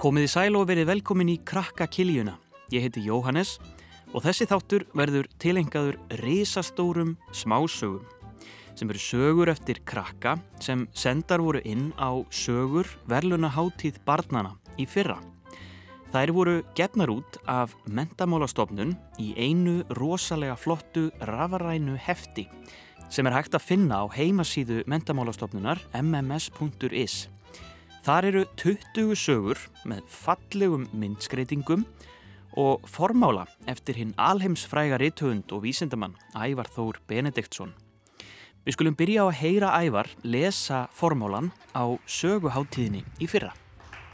Komið í sæl og verið velkomin í Krakka Kiljuna. Ég heiti Jóhannes og þessi þáttur verður tilengaður risastórum smásögum sem eru sögur eftir krakka sem sendar voru inn á sögur verluna háttíð barnana í fyrra. Þær voru gefnar út af mentamálastofnun í einu rosalega flottu rafarænu hefti sem er hægt að finna á heimasíðu mentamálastofnunar mms.is. Þar eru 20 sögur með fallegum myndskreitingum og formála eftir hinn alheimsfræga rithöfund og vísindamann Ævar Þór Benediktsson. Við skulum byrja á að heyra Ævar lesa formálan á söguháttíðinni í fyrra.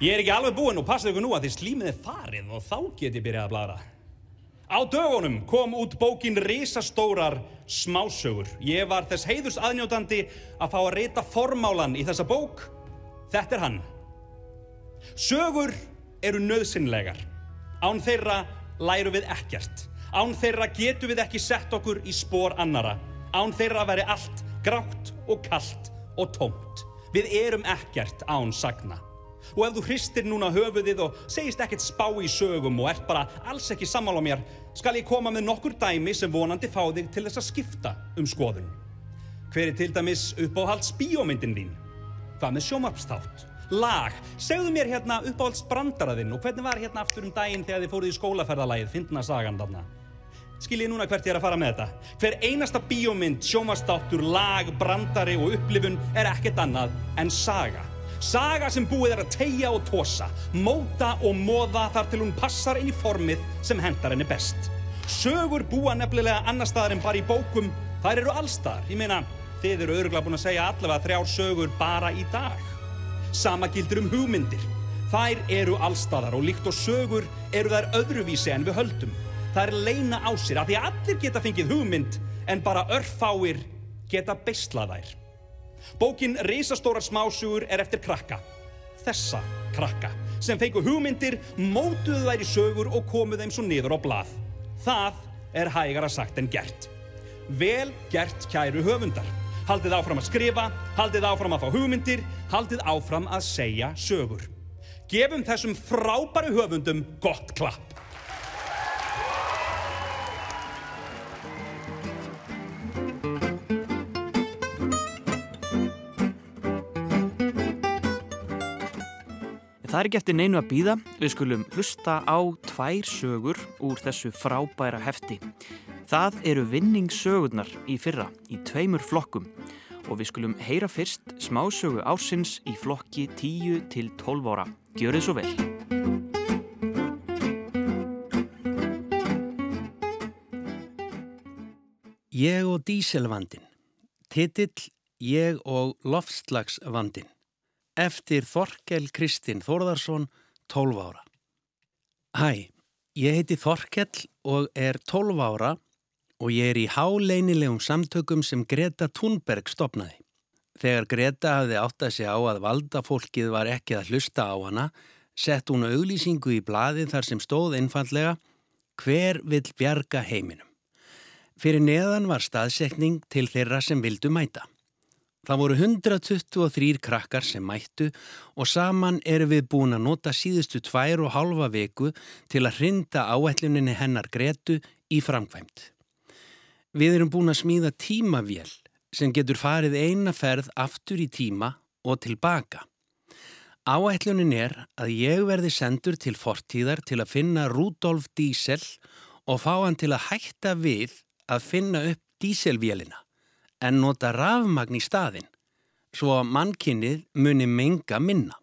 Ég er ekki alveg búinn og passaðu ykkur nú að þið slímið er farið og þá get ég byrjað að bladra. Á dögunum kom út bókin Rísastórar smásögur. Ég var þess heiðus aðnjótandi að fá að reyta formálan í þessa bók Þetta er hann. Sögur eru nöðsynlegar. Án þeirra læru við ekkert. Án þeirra getur við ekki sett okkur í spór annara. Án þeirra veri allt grátt og kallt og tómt. Við erum ekkert án sagna. Og ef þú hristir núna höfuðið og segist ekkert spá í sögum og ert bara alls ekki sammála mér, skal ég koma með nokkur dæmi sem vonandi fá þig til þess að skipta um skoðun. Hver er til dæmis uppáhalds bíómyndin þín? Hvað með sjómarpstátt? Lag, segðu mér hérna uppáhalds brandaraðinn og hvernig var hérna aftur um daginn þegar þið fóruð í skólaferðalagið, fyndna sagan þarna? Skiljið núna hvert ég er að fara með þetta. Hver einasta bíómynd, sjómarpstáttur, lag, brandari og upplifun er ekkert annað en saga. Saga sem búið er að tegja og tósa, móta og móða þar til hún passar inn í formið sem hendar henni best. Sögur búa nefnilega annar staðar en bara í bókum, þær eru allstaðar. Ég meina, Þið eru öruglega búin að segja allavega þrjár sögur bara í dag. Sama gildur um hugmyndir. Þær eru allstæðar og líkt og sögur eru þær öðruvísi en við höldum. Er leina á sér að því allir geta fengið hugmynd en bara örfáir geta beislað þær. Bókin Rísastórar smásugur er eftir krakka. Þessa krakka sem fengu hugmyndir, mótuðu þær í sögur og komuð þeim svo niður á blað. Það er hægara sagt en gert. Vel gert kæru höfundar. Haldið áfram að skrifa, haldið áfram að fá hugmyndir, haldið áfram að segja sögur. Gefum þessum frábæru höfundum gott klapp. Er ekki eftir neinu að býða, við skulum hlusta á tvær sögur úr þessu frábæra hefti. Það eru vinningssögurnar í fyrra í tveimur flokkum og við skulum heyra fyrst smásögu ásins í flokki 10 til 12 ára. Gjör þið svo vel! Ég og díselvandin. Titill Ég og loftslagsvandin. Eftir Þorkel Kristinn Þórðarsson, 12 ára. Hæ, ég heiti Þorkel og er 12 ára og ég er í háleinilegum samtökum sem Greta Thunberg stopnaði. Þegar Greta hafði átt að segja á að valdafólkið var ekki að hlusta á hana, sett hún auglýsingu í bladið þar sem stóð einfallega Hver vill bjarga heiminum? Fyrir neðan var staðsekning til þeirra sem vildu mæta. Það voru 123 krakkar sem mættu og saman eru við búin að nota síðustu tvær og halva viku til að hrinda áætluninni hennar Gretu í framkvæmt. Við erum búin að smíða tímavél sem getur farið eina ferð aftur í tíma og tilbaka. Áætlunin er að ég verði sendur til fortíðar til að finna Rudolf Diesel og fá hann til að hætta við að finna upp díselvélina en nota rafmagn í staðin svo að mannkinnið muni menga minna.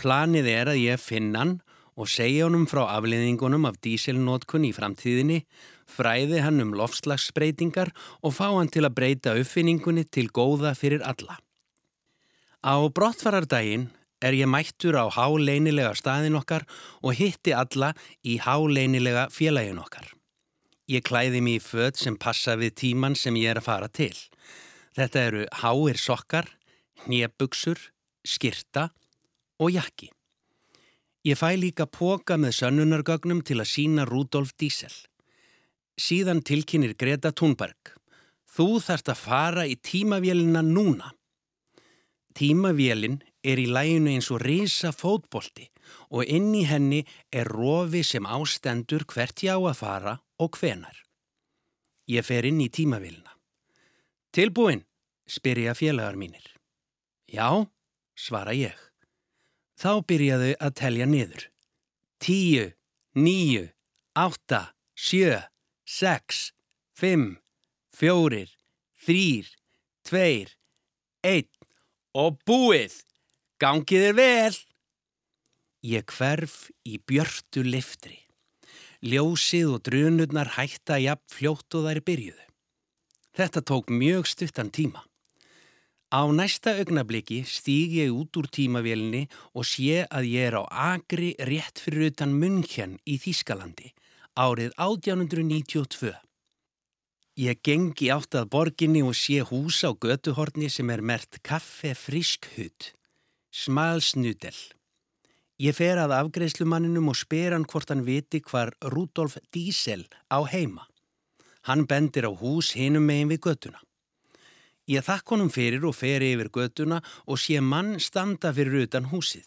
Planið er að ég finna hann og segja honum frá afliðingunum af díselnótkun í framtíðinni fræði hann um lofslagsbreytingar og fá hann til að breyta uppfinningunni til góða fyrir alla. Á brottfarardaginn er ég mættur á háleinilega staðin okkar og hitti alla í háleinilega félagin okkar. Ég klæði mér í född sem passa við tíman sem ég er að fara til. Þetta eru háir sokkar, hnebuksur, skirta og jakki. Ég fæ líka póka með sönnunargögnum til að sína Rudolf Diesel. Síðan tilkynir Greta Thunberg. Þú þarft að fara í tímavélina núna. Tímavélin er í læginu eins og reysa fótbolti og inn í henni er rofi sem ástendur hvert ég á að fara og hvenar. Ég fer inn í tímavilna. Tilbúin, spyr ég að félagar mínir. Já, svara ég. Þá byrjaðu að telja niður. Tíu, níu, átta, sjö, sex, fimm, fjórir, þrýr, tveir, einn og búið. Gangið er vel. Ég hverf í björtu liftri. Ljósið og drunurnar hætta jafn fljótt og þær byrjuðu. Þetta tók mjög stuttan tíma. Á næsta augnabliki stíg ég út úr tímavélinni og sé að ég er á agri rétt fyrir utan München í Þískalandi árið 1892. Ég gengi átt að borginni og sé hús á götuhorni sem er mert kaffe friskhut, smalsnudel. Ég fer að afgreðslumanninum og spyr hann hvort hann viti hvar Rudolf Diesel á heima. Hann bendir á hús hinum megin við götuna. Ég þakk honum fyrir og fer yfir götuna og sé mann standa fyrir utan húsið.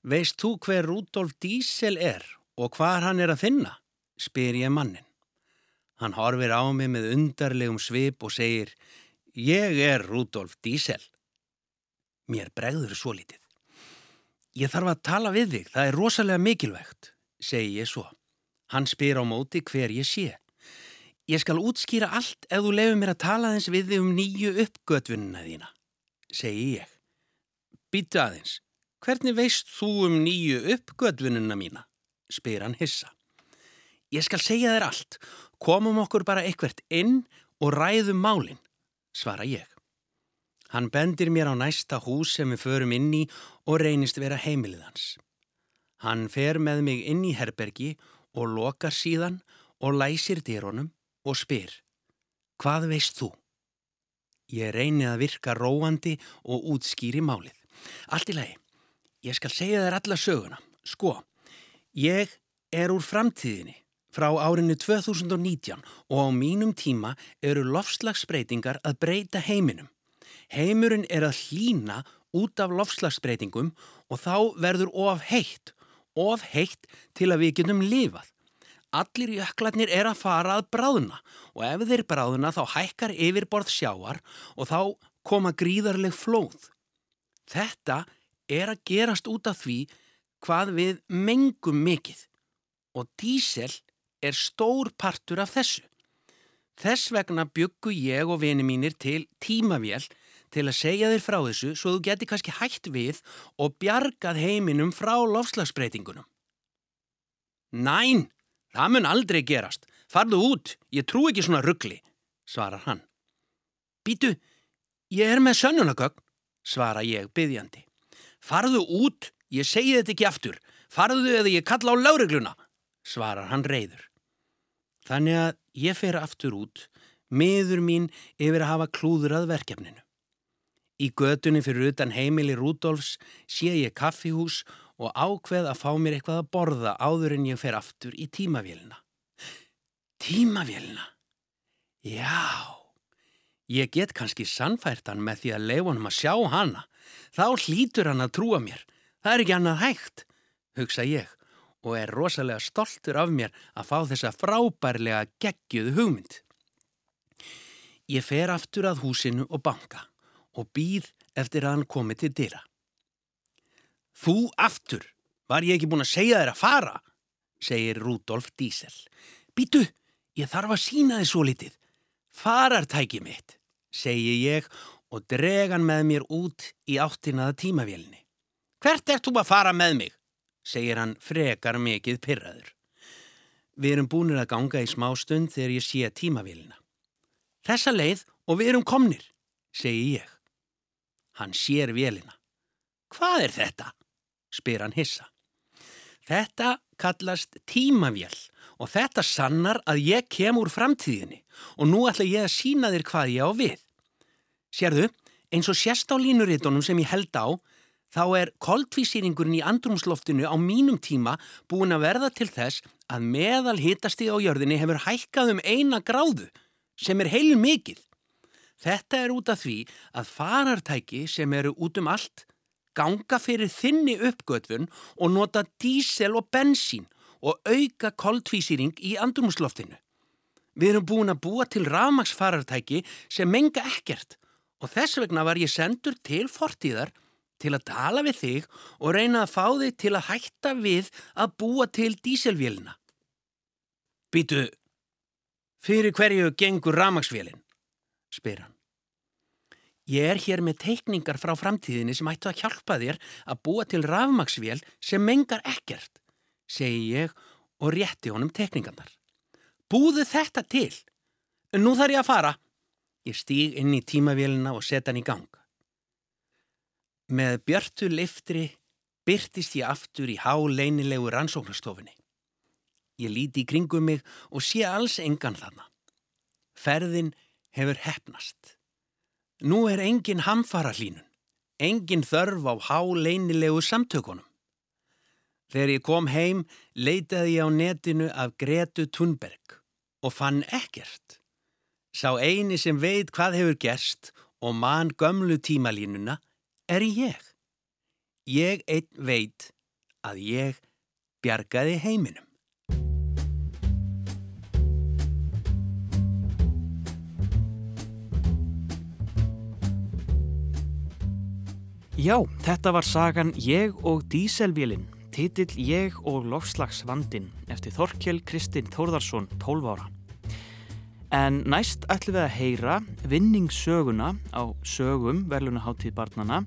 Veist þú hver Rudolf Diesel er og hvar hann er að finna? spyr ég mannin. Hann horfir á mig með undarlegum svip og segir Ég er Rudolf Diesel. Mér bregður svo litið. Ég þarf að tala við þig, það er rosalega mikilvægt, segi ég svo. Hann spyr á móti hver ég sé. Ég skal útskýra allt ef þú lefur mér að tala aðeins við þig um nýju uppgötvinuna þína, segi ég. Býtu aðeins, hvernig veist þú um nýju uppgötvinuna mína, spyr hann hissa. Ég skal segja þér allt, komum okkur bara eitthvert inn og ræðum málinn, svara ég. Hann bendir mér á næsta hús sem við förum inn í og reynist vera heimilið hans. Hann fer með mig inn í herbergi og lokar síðan og læsir dýrónum og spyr Hvað veist þú? Ég reyni að virka róandi og útskýri málið. Allt í lagi, ég skal segja þér alla söguna. Sko, ég er úr framtíðinni frá árinu 2019 og á mínum tíma eru lofslagsbreytingar að breyta heiminum. Heimurinn er að hlína út af lofslagsbreytingum og þá verður of heitt, of heitt til að við getum lifað. Allir jöklarnir er að fara að bráðuna og ef þeir bráðuna þá hækkar yfirborð sjáar og þá koma gríðarleg flóð. Þetta er að gerast út af því hvað við mengum mikið og dísel er stór partur af þessu. Þess vegna byggu ég og vini mínir til tímavél til að segja þér frá þessu svo þú geti kannski hægt við og bjargað heiminum frá lofslagsbreytingunum. Næn, það mun aldrei gerast. Farðu út, ég trú ekki svona ruggli, svarar hann. Býtu, ég er með sönnunagögn, svara ég byggjandi. Farðu út, ég segi þetta ekki aftur. Farðu eða ég kalla á laurugluna, svarar hann reyður. Þannig að ég fer aftur út, miður mín yfir að hafa klúður að verkefninu. Í götunni fyrir utan heimili Rúdolfs sé ég kaffihús og ákveð að fá mér eitthvað að borða áður en ég fer aftur í tímavélina. Tímavélina? Já, ég get kannski sannfært hann með því að leifa hann að sjá hana. Þá hlýtur hann að trúa mér. Það er ekki annað hægt, hugsa ég og er rosalega stoltur af mér að fá þessa frábærlega geggjuðu hugmynd. Ég fer aftur að húsinu og banka og býð eftir að hann komi til dyrra. Þú aftur, var ég ekki búin að segja þér að fara, segir Rudolf Diesel. Býtu, ég þarf að sína þið svo litið. Farartæki mitt, segi ég og dregan með mér út í áttinaða tímavélni. Hvert ert þú að fara með mig? segir hann frekar mikið pyrraður. Við erum búinir að ganga í smá stund þegar ég sé tímavélina. Þessa leið og við erum komnir, segi ég. Hann sér vélina. Hvað er þetta? spyr hann hissa. Þetta kallast tímavél og þetta sannar að ég kem úr framtíðinni og nú ætla ég að sína þér hvað ég á við. Sérðu, eins og sérst á línurítunum sem ég held á, þá er koldvísýringurinn í andrumsloftinu á mínum tíma búin að verða til þess að meðal hitasti á jörðinni hefur hækkað um eina gráðu sem er heil mikið. Þetta er út af því að farartæki sem eru út um allt ganga fyrir þinni uppgötvun og nota dísel og bensín og auka koldvísýring í andrumsloftinu. Við erum búin að búa til rafmagsfarartæki sem menga ekkert og þess vegna var ég sendur til fortíðar til að tala við þig og reyna að fá þig til að hætta við að búa til díselvélina. Býtu, fyrir hverju gengur rafmagsvélin? Spyr hann. Ég er hér með teikningar frá framtíðinni sem ættu að hjálpa þér að búa til rafmagsvél sem mengar ekkert, segi ég og rétti honum teikningarnar. Búðu þetta til. Nú þarf ég að fara. Ég stíg inn í tímavélina og set hann í gang. Með björtu liftri byrtist ég aftur í háleinilegu rannsóknastofinni. Ég líti í kringum mig og sé alls engan þarna. Ferðin hefur hefnast. Nú er engin hamfara hlínun, engin þörf á háleinilegu samtökunum. Þegar ég kom heim leitaði ég á netinu af Gretu Thunberg og fann ekkert. Sá eini sem veit hvað hefur gerst og mann gömlu tímalínuna er ég. Ég einn veit að ég bjargaði heiminum. Já, þetta var sagan Ég og Díselvélinn, titill Ég og lofslagsvandin eftir Þorkjell Kristinn Þórðarsson, 12 ára. En næst ætlum við að heyra vinningssöguna á sögum verðlunaháttíð barnana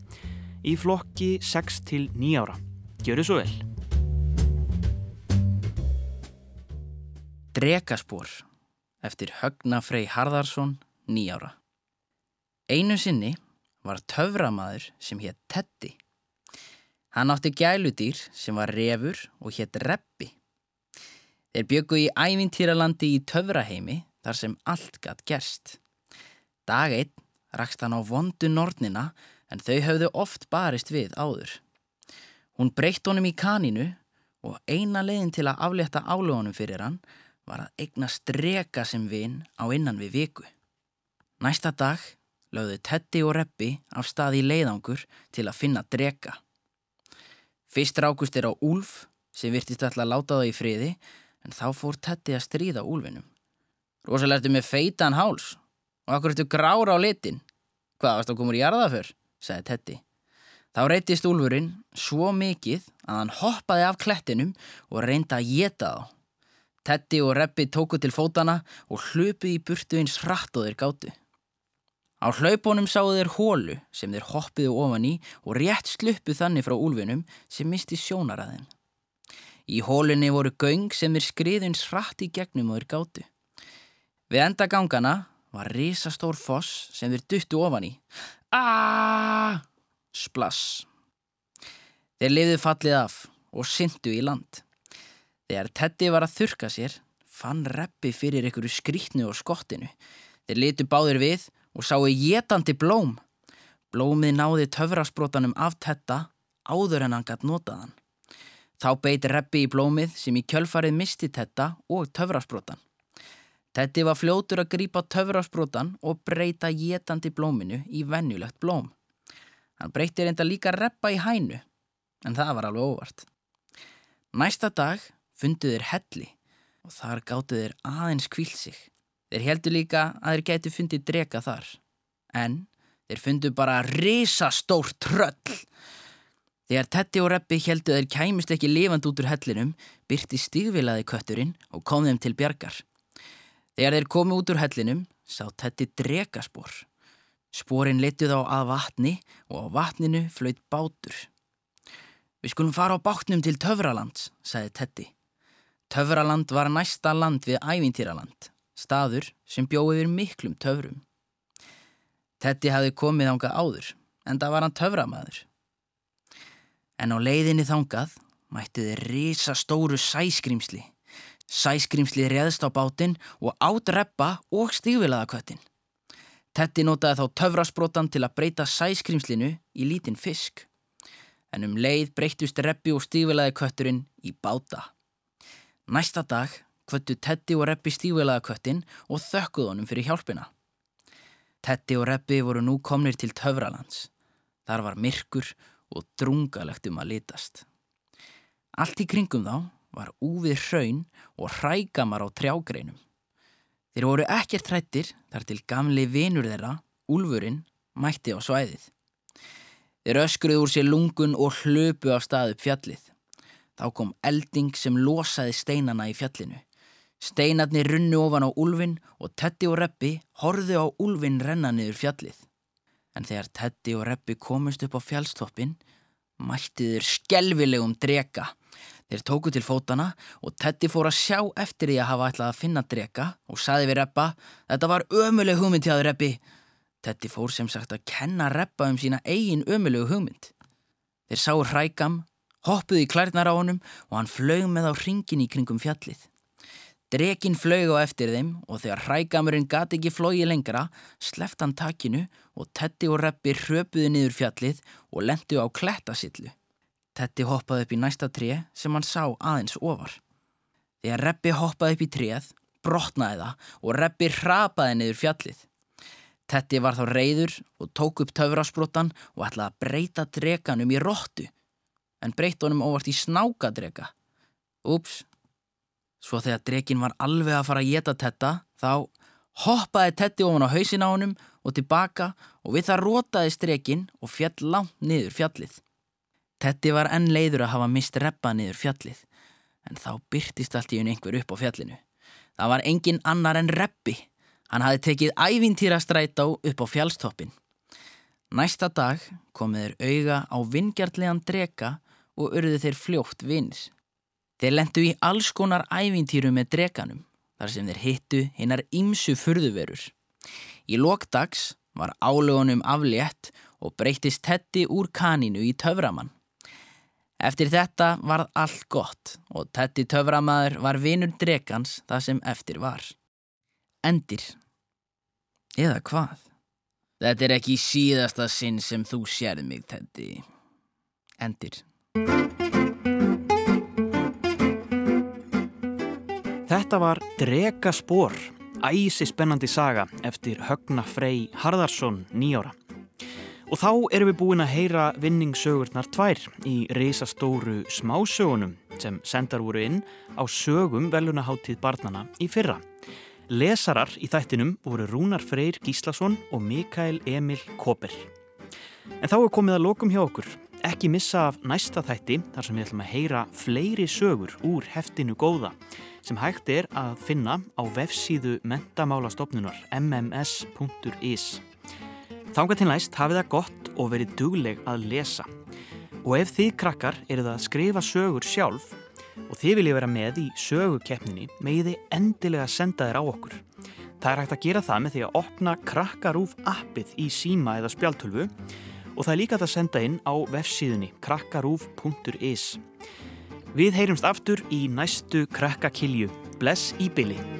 í flokki 6 til 9 ára. Gjöru svo vel. Drekaspor eftir Högna Frey Harðarsson, 9 ára. Einu sinni var töframaður sem hétt Teddy. Hann átti gæludýr sem var refur og hétt Reppi. Þeir byggu í ævintýralandi í töfraheimi þar sem allt gatt gerst. Dag einn rakst hann á vondu nornina en þau höfðu oft barist við áður. Hún breytt honum í kaninu og eina leiðin til að aflétta álögunum fyrir hann var að eigna streka sem vinn á innan við viku. Næsta dag lögðu Teddy og Reppi af stað í leiðangur til að finna drega. Fyrst rákust er á Úlf sem virtist alltaf að láta það í friði en þá fór Teddy að stríða Úlfinum. Rosalega ertu með feitan háls og akkur ertu grára á litin. Hvað varst að koma úr jarða fyrr? sagði Teddy. Þá reytist Úlfurinn svo mikið að hann hoppaði af klettinum og reynda að geta þá. Teddy og Reppi tóku til fótana og hlupu í burtu eins hratt og þeir gáttu. Á hlaupunum sáu þeir hólu sem þeir hoppiðu ofan í og rétt sluppu þannig frá úlfinum sem misti sjónaraðin. Í hólunni voru göng sem þeir skriðins hratt í gegnum og þeir gáttu. Við enda gangana var risastór foss sem þeir duttu ofan í. Aaaaah! Splass. Þeir liðið fallið af og syndu í land. Þegar Teddy var að þurka sér, fann reppi fyrir einhverju skrítnu og skottinu. Þeir litu báðir við og sáu jetandi blóm. Blómið náði töfrasbrotanum af tetta áður en hann gætt notaðan. Þá beit reppi í blómið sem í kjölfarið misti tetta og töfrasbrotan. Tetti var fljótur að grípa töfrasbrotan og breyta jetandi blóminu í vennulegt blóm. Hann breyti reynda líka reppa í hænu, en það var alveg óvart. Næsta dag fundu þeir helli og þar gáttu þeir aðeins kvíl sig. Þeir heldu líka að þeir gætu fundið drega þar. En þeir fundu bara risastór tröll. Þegar Tetti og Reppi heldu þeir kæmist ekki lifand út úr hellinum, byrti stígvilaði kötturinn og kom þeim til bjargar. Þegar þeir komi út úr hellinum, sá Tetti dregaspor. Sporin letuð á að vatni og á vatninu flöyt bátur. Við skulum fara á bátnum til Töfraland, sagði Tetti. Töfraland var næsta land við ævintýraland staður sem bjóði yfir miklum töfrum. Tetti hafði komið þangað áður, en það var hann töframæður. En á leiðinni þangað mætti þið risa stóru sæskrimsli. Sæskrimsli reðst á bátinn og átreppa og stígvilaða köttin. Tetti notaði þá töfrasbrotan til að breyta sæskrimslinu í lítinn fisk. En um leið breytust reppi og stígvilaði kötturinn í báta. Næsta dag kvöttu Teddy og Reppi stífilaða köttin og þökkuð honum fyrir hjálpina. Teddy og Reppi voru nú komnir til Töfralands. Þar var myrkur og drungalegt um að litast. Allt í kringum þá var úfið hraun og hrægamar á trjágreinum. Þeir voru ekkert hrættir þar til gamli vinur þeirra, úlfurinn, mætti á svæðið. Þeir öskruði úr sér lungun og hlöpu af stað upp fjallið. Þá kom elding sem losaði steinana í fjallinu. Steinarnir runnu ofan á úlfin og Teddy og Reppi horðu á úlfin renna niður fjallið. En þegar Teddy og Reppi komust upp á fjallstoppin, mætti þeir skelvilegum drega. Þeir tóku til fótana og Teddy fór að sjá eftir því að hafa ætlað að finna drega og saði við Reppa, þetta var ömuleg hugmynd hjá þið Reppi. Teddy fór sem sagt að kenna Reppa um sína eigin ömulegu hugmynd. Þeir sáu hrækam, hoppuði í klærnar á honum og hann flög með á ringin í kringum fjallið. Drekin flög á eftir þeim og þegar hrækamurinn gati ekki flogi lengra, sleft hann takinu og Teddy og Reppi hröpuði niður fjallið og lendu á klettasillu. Teddy hoppaði upp í næsta tré sem hann sá aðeins ofar. Þegar Reppi hoppaði upp í tréð, brotnaði það og Reppi hrapaði niður fjallið. Teddy var þá reyður og tók upp töfrasbrotan og ætlaði að breyta dreganum í róttu, en breyt honum óvart í snákadrega. Úps! Svo þegar dregin var alveg að fara að geta Tetta, þá hoppaði Tetti ofan á hausin á honum og tilbaka og við það rótaði stregin og fjall langt niður fjallið. Tetti var enn leiður að hafa mist reppa niður fjallið, en þá byrtist allt í unn einhver upp á fjallinu. Það var engin annar en reppi. Hann hafi tekið ævintýra strætá upp á fjallstoppin. Næsta dag komið þeir auga á vingjartlegan drega og urðu þeir fljótt vinnir. Þeir lendu í alls konar ævintýru með dreganum þar sem þeir hittu hinnar ímsu furðuverur. Í lokdags var álögunum aflétt og breytist Teddy úr kaninu í töframann. Eftir þetta var allt gott og Teddy töframaður var vinur dregans það sem eftir var. Endir. Eða hvað? Þetta er ekki síðasta sinn sem þú sérð mig, Teddy. Endir. Þetta var Dregaspor, æsi spennandi saga eftir Högna Frey Harðarsson nýjára. Og þá erum við búin að heyra vinningssögurnar tvær í reysastóru smásögunum sem sendar voru inn á sögum velunaháttíð barnana í fyrra. Lesarar í þættinum voru Rúnar Freyr Gíslason og Mikael Emil Koper. En þá er komið að lokum hjá okkur. Ekki missa af næsta þætti þar sem við ætlum að heyra fleiri sögur úr heftinu góða sem hægt er að finna á vefsíðu mentamálastofnunar mms.is. Þánga til næst hafið það gott og verið dugleg að lesa. Og ef þið krakkar eruð að skrifa sögur sjálf og þið viljið vera með í sögukeppninni megið þið endilega senda þér á okkur. Það er hægt að gera það með því að opna krakkarúf appið í síma eða spjaltölfu og það er líka að senda inn á vefsíðunni krakkarúf.is. Við heyrumst aftur í næstu krakkakilju. Bless í byli.